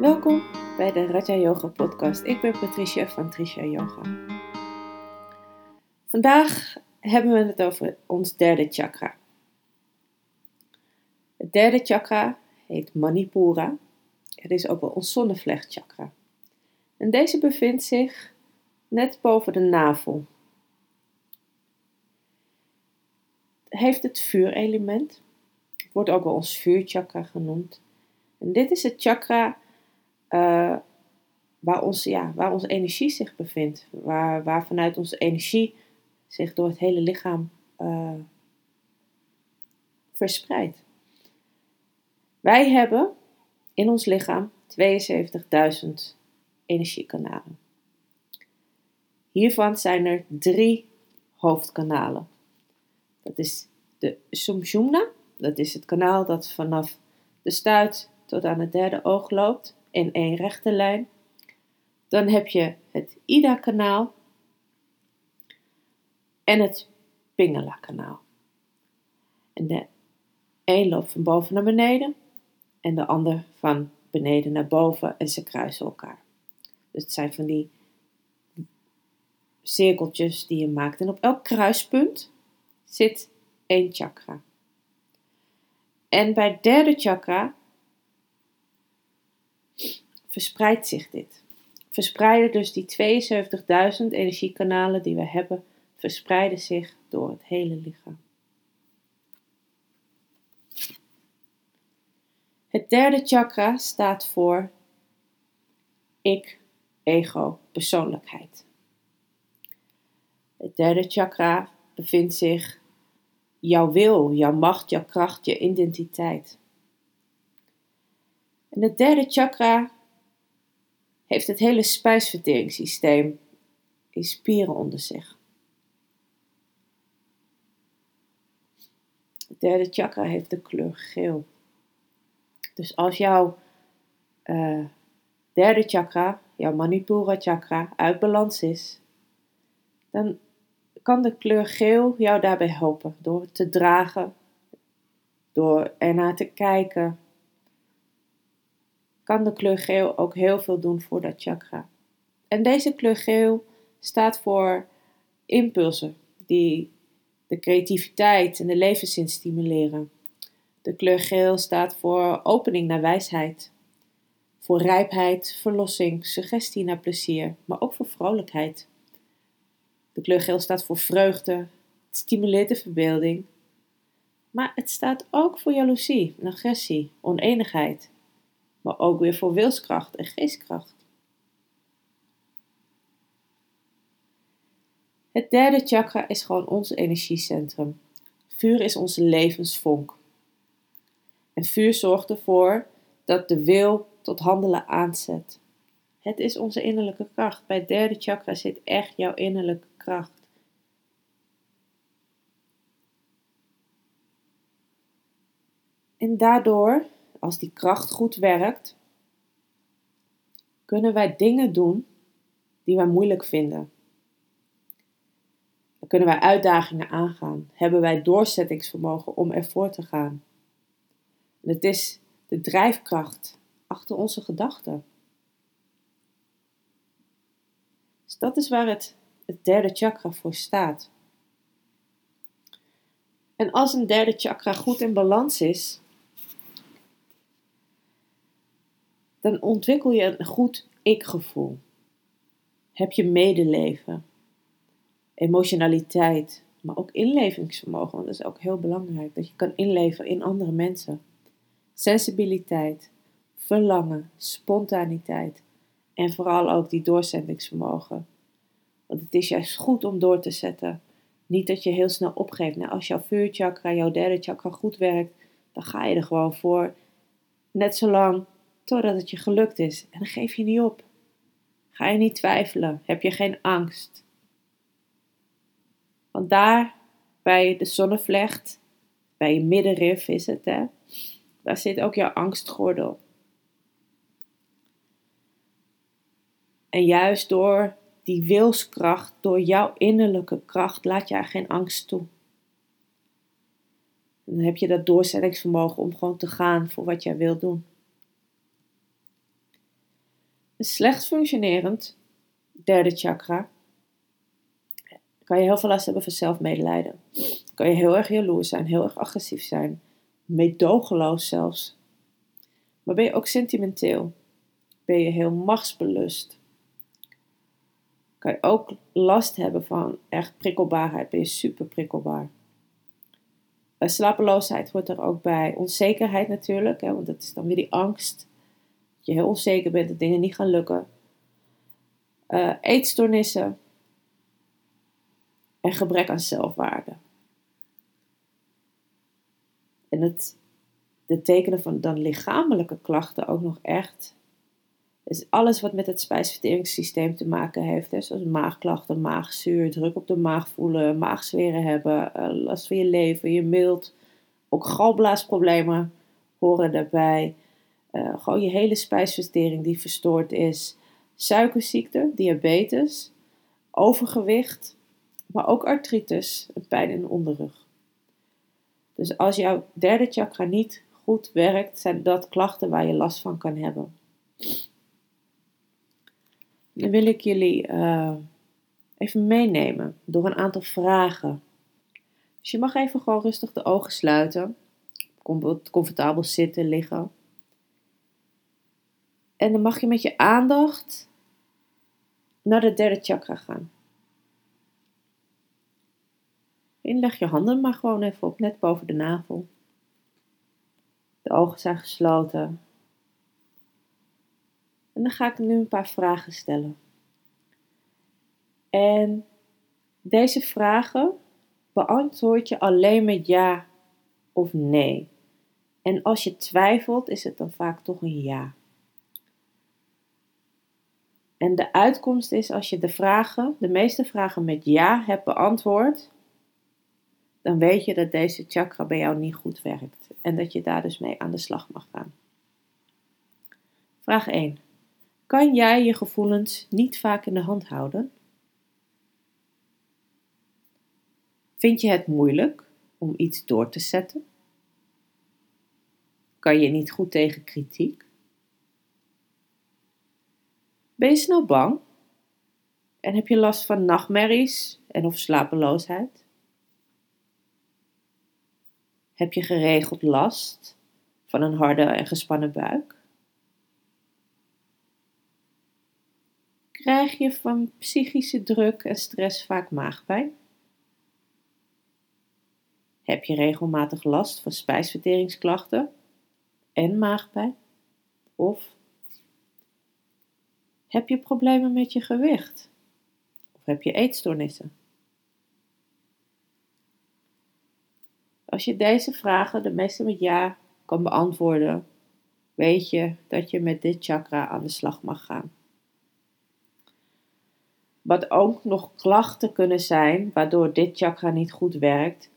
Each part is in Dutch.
Welkom bij de Raja Yoga podcast. Ik ben Patricia van Tricia Yoga. Vandaag hebben we het over ons derde chakra. Het derde chakra heet Manipura. Het is ook wel ons zonnevlechtchakra. En deze bevindt zich net boven de navel. Heeft het vuurelement. Wordt ook wel ons vuurchakra genoemd. En dit is het chakra uh, waar, onze, ja, waar onze energie zich bevindt. Waar, waar vanuit onze energie zich door het hele lichaam uh, verspreidt. Wij hebben in ons lichaam 72.000 energiekanalen. Hiervan zijn er drie hoofdkanalen. Dat is de Sumshumna, dat is het kanaal dat vanaf de stuit tot aan het derde oog loopt in één rechte lijn. Dan heb je het Ida-kanaal en het Pingala-kanaal. En de een loopt van boven naar beneden en de ander van beneden naar boven en ze kruisen elkaar. Dus het zijn van die cirkeltjes die je maakt. En op elk kruispunt zit één chakra. En bij het derde chakra verspreidt zich dit. Verspreiden dus die 72.000 energiekanalen die we hebben, verspreiden zich door het hele lichaam. Het derde chakra staat voor ik, ego, persoonlijkheid. Het derde chakra bevindt zich jouw wil, jouw macht, jouw kracht, je identiteit. En het derde chakra heeft het hele spijsverteringssysteem in spieren onder zich. Het derde chakra heeft de kleur geel. Dus als jouw uh, derde chakra, jouw Manipura chakra, uit balans is, dan kan de kleur geel jou daarbij helpen door te dragen, door ernaar te kijken, kan de kleur geel ook heel veel doen voor dat chakra. En deze kleur geel staat voor impulsen die de creativiteit en de levenszin stimuleren. De kleur geel staat voor opening naar wijsheid, voor rijpheid, verlossing, suggestie naar plezier, maar ook voor vrolijkheid. De kleur geel staat voor vreugde, het stimuleert de verbeelding, maar het staat ook voor jaloezie agressie, oneenigheid, maar ook weer voor wilskracht en geestkracht. Het derde chakra is gewoon ons energiecentrum. Vuur is onze levensvonk. En vuur zorgt ervoor dat de wil tot handelen aanzet. Het is onze innerlijke kracht. Bij het derde chakra zit echt jouw innerlijke kracht. En daardoor als die kracht goed werkt, kunnen wij dingen doen die wij moeilijk vinden. Dan kunnen wij uitdagingen aangaan. Hebben wij doorzettingsvermogen om ervoor te gaan. En het is de drijfkracht achter onze gedachten. Dus dat is waar het, het derde chakra voor staat. En als een derde chakra goed in balans is, dan ontwikkel je een goed ik-gevoel. Heb je medeleven, emotionaliteit, maar ook inlevingsvermogen, want dat is ook heel belangrijk, dat je kan inleven in andere mensen. Sensibiliteit, verlangen, spontaniteit en vooral ook die doorzettingsvermogen. Want het is juist goed om door te zetten. Niet dat je heel snel opgeeft. Nou, als jouw vuurchakra, jouw derde chakra goed werkt, dan ga je er gewoon voor. Net zolang totdat het je gelukt is. En dan geef je niet op. Ga je niet twijfelen. Heb je geen angst. Want daar bij de zonnevlecht, bij je middenrif is het, hè, daar zit ook jouw angstgordel. En juist door die wilskracht, door jouw innerlijke kracht, laat je er geen angst toe. En dan heb je dat doorzettingsvermogen om gewoon te gaan voor wat jij wilt doen. Een slecht functionerend derde chakra kan je heel veel last hebben van zelfmedelijden. Kan je heel erg jaloers zijn, heel erg agressief zijn, meedogenloos zelfs. Maar ben je ook sentimenteel? Ben je heel machtsbelust? Kan je ook last hebben van echt prikkelbaarheid? Ben je super prikkelbaar? Uh, slapeloosheid hoort er ook bij. Onzekerheid natuurlijk, hè, want dat is dan weer die angst. Je heel onzeker bent, dat dingen niet gaan lukken. Uh, eetstoornissen. En gebrek aan zelfwaarde. En het, de tekenen van dan lichamelijke klachten ook nog echt. Dus alles wat met het spijsverteringssysteem te maken heeft. Hè, zoals maagklachten, maagzuur, druk op de maag voelen, maagzweren hebben, uh, last van je leven, je mild. Ook galblaasproblemen horen daarbij. Uh, gewoon je hele spijsvertering die verstoord is. Suikerziekte, diabetes, overgewicht, maar ook artritis pijn in de onderrug. Dus als jouw derde chakra niet goed werkt, zijn dat klachten waar je last van kan hebben. Dan wil ik jullie uh, even meenemen door een aantal vragen. Dus je mag even gewoon rustig de ogen sluiten. Comfortabel zitten, liggen. En dan mag je met je aandacht naar de derde chakra gaan. En leg je handen maar gewoon even op, net boven de navel. De ogen zijn gesloten. En dan ga ik nu een paar vragen stellen. En deze vragen beantwoord je alleen met ja of nee. En als je twijfelt, is het dan vaak toch een ja. En de uitkomst is als je de vragen, de meeste vragen met ja hebt beantwoord, dan weet je dat deze chakra bij jou niet goed werkt en dat je daar dus mee aan de slag mag gaan. Vraag 1. Kan jij je gevoelens niet vaak in de hand houden? Vind je het moeilijk om iets door te zetten? Kan je niet goed tegen kritiek? Ben je snel bang? En heb je last van nachtmerries en of slapeloosheid? Heb je geregeld last van een harde en gespannen buik? Krijg je van psychische druk en stress vaak maagpijn? Heb je regelmatig last van spijsverteringsklachten en maagpijn? Of heb je problemen met je gewicht? Of heb je eetstoornissen? Als je deze vragen de meeste met ja kan beantwoorden, weet je dat je met dit chakra aan de slag mag gaan. Wat ook nog klachten kunnen zijn waardoor dit chakra niet goed werkt,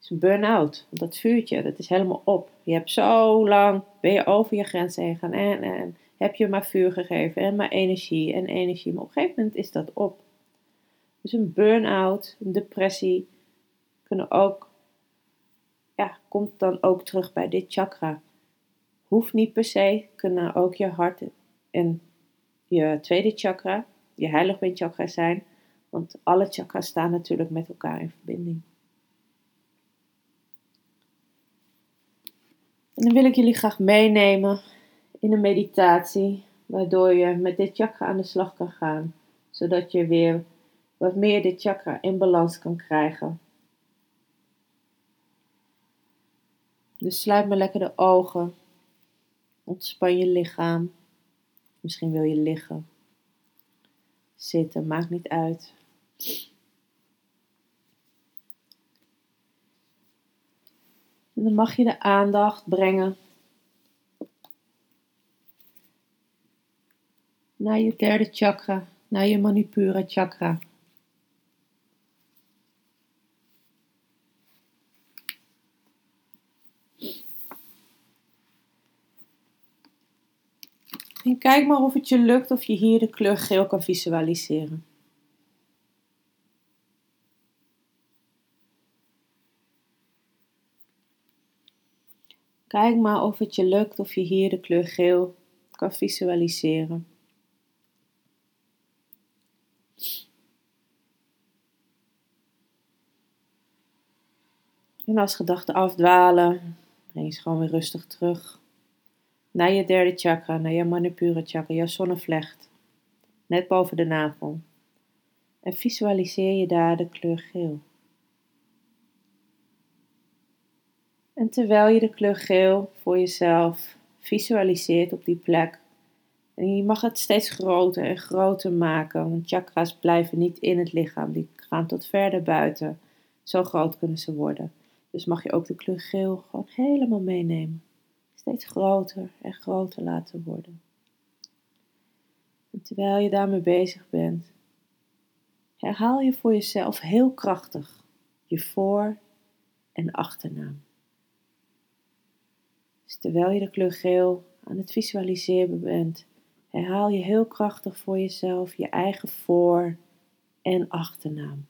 is een burn-out. Dat vuurtje, dat is helemaal op. Je hebt zo lang, ben je over je grenzen heen gegaan en, en heb je maar vuur gegeven en maar energie en energie. Maar op een gegeven moment is dat op. Dus een burn-out, een depressie kunnen ook ja, komt dan ook terug bij dit chakra. Hoeft niet per se, kunnen ook je hart en je tweede chakra, je heiligbeenchakra zijn, want alle chakras staan natuurlijk met elkaar in verbinding. En dan wil ik jullie graag meenemen in een meditatie, waardoor je met dit chakra aan de slag kan gaan, zodat je weer wat meer dit chakra in balans kan krijgen. Dus sluit maar lekker de ogen. Ontspan je lichaam. Misschien wil je liggen. Zitten, maakt niet uit. En dan mag je de aandacht brengen naar je derde chakra, naar je Manipura chakra. En kijk maar of het je lukt of je hier de kleur geel kan visualiseren. Kijk maar of het je lukt of je hier de kleur geel kan visualiseren. En als gedachten afdwalen, breng ze gewoon weer rustig terug naar je derde chakra, naar je Manipure chakra, je zonnevlecht, net boven de navel. En visualiseer je daar de kleur geel. En terwijl je de kleur geel voor jezelf visualiseert op die plek, en je mag het steeds groter en groter maken, want chakra's blijven niet in het lichaam, die gaan tot verder buiten. Zo groot kunnen ze worden. Dus mag je ook de kleur geel gewoon helemaal meenemen. Steeds groter en groter laten worden. En terwijl je daarmee bezig bent, herhaal je voor jezelf heel krachtig je voor- en achternaam. Dus terwijl je de kleur geel aan het visualiseren bent, herhaal je heel krachtig voor jezelf je eigen voor- en achternaam.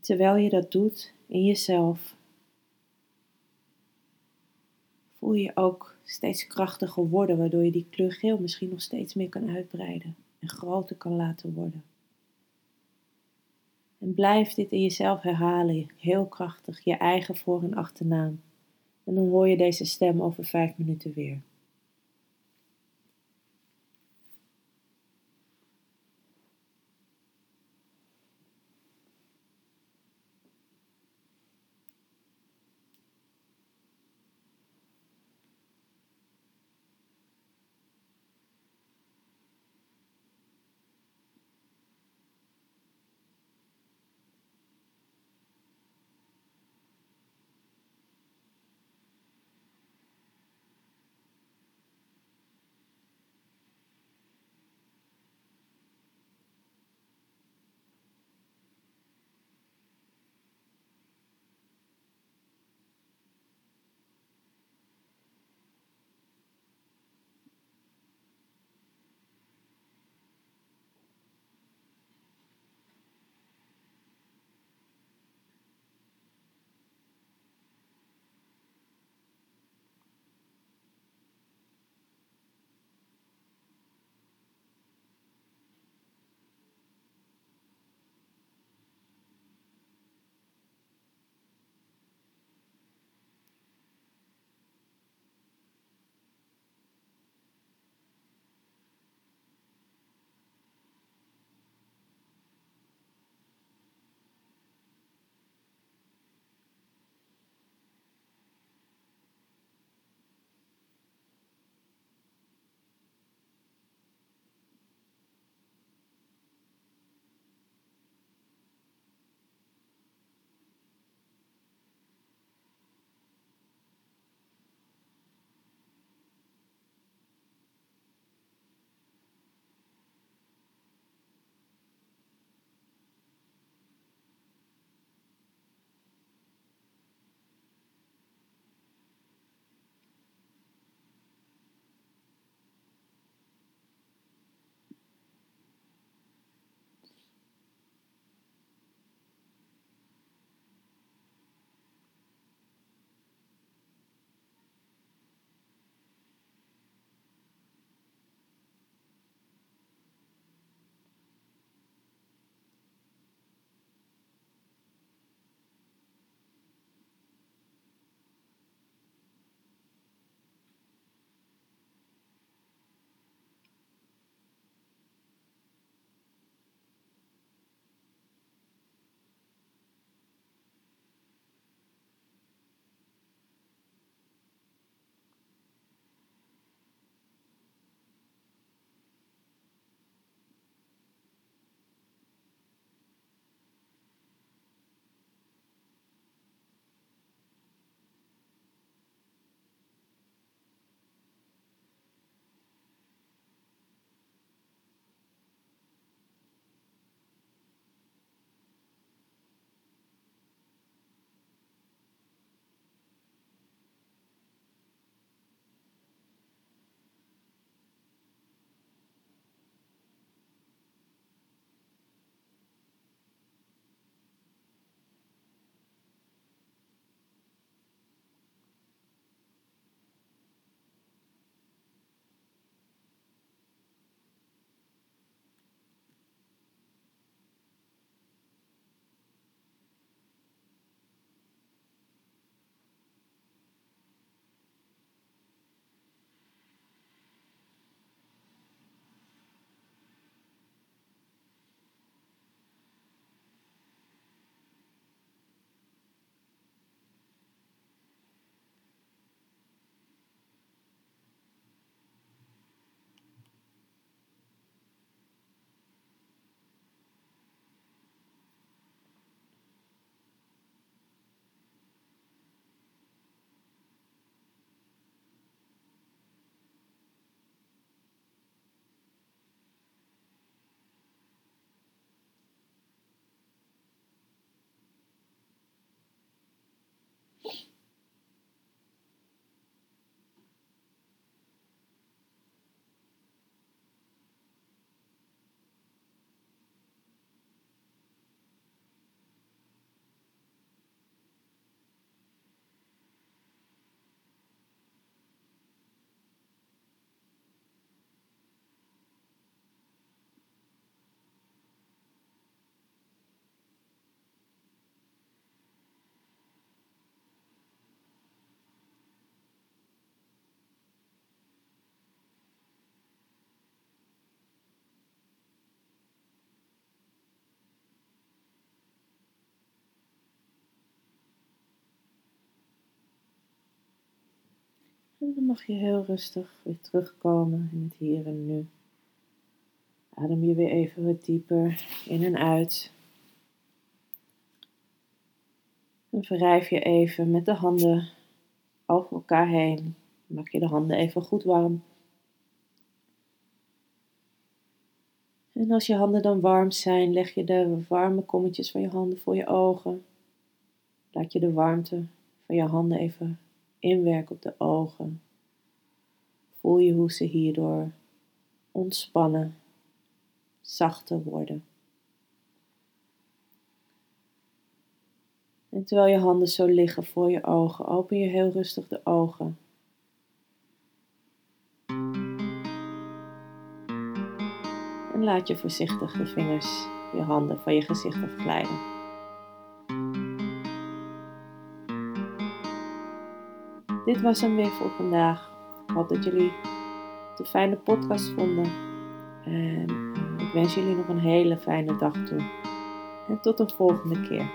Terwijl je dat doet in jezelf, voel je ook steeds krachtiger worden, waardoor je die kleur geel misschien nog steeds meer kan uitbreiden en groter kan laten worden. En blijf dit in jezelf herhalen, heel krachtig, je eigen voor- en achternaam. En dan hoor je deze stem over vijf minuten weer. En dan mag je heel rustig weer terugkomen in het hier en nu. Adem je weer even wat dieper in en uit. En wrijf je even met de handen over elkaar heen. Maak je de handen even goed warm. En als je handen dan warm zijn, leg je de warme kommetjes van je handen voor je ogen. Laat je de warmte van je handen even inwerken op de ogen. Voel je hoe ze hierdoor ontspannen, zachter worden. En terwijl je handen zo liggen voor je ogen, open je heel rustig de ogen. En laat je voorzichtig de vingers, je handen van je gezicht afglijden. Dit was hem weer voor vandaag. Ik hoop dat jullie een fijne podcast vonden. En eh, ik wens jullie nog een hele fijne dag toe. En tot een volgende keer.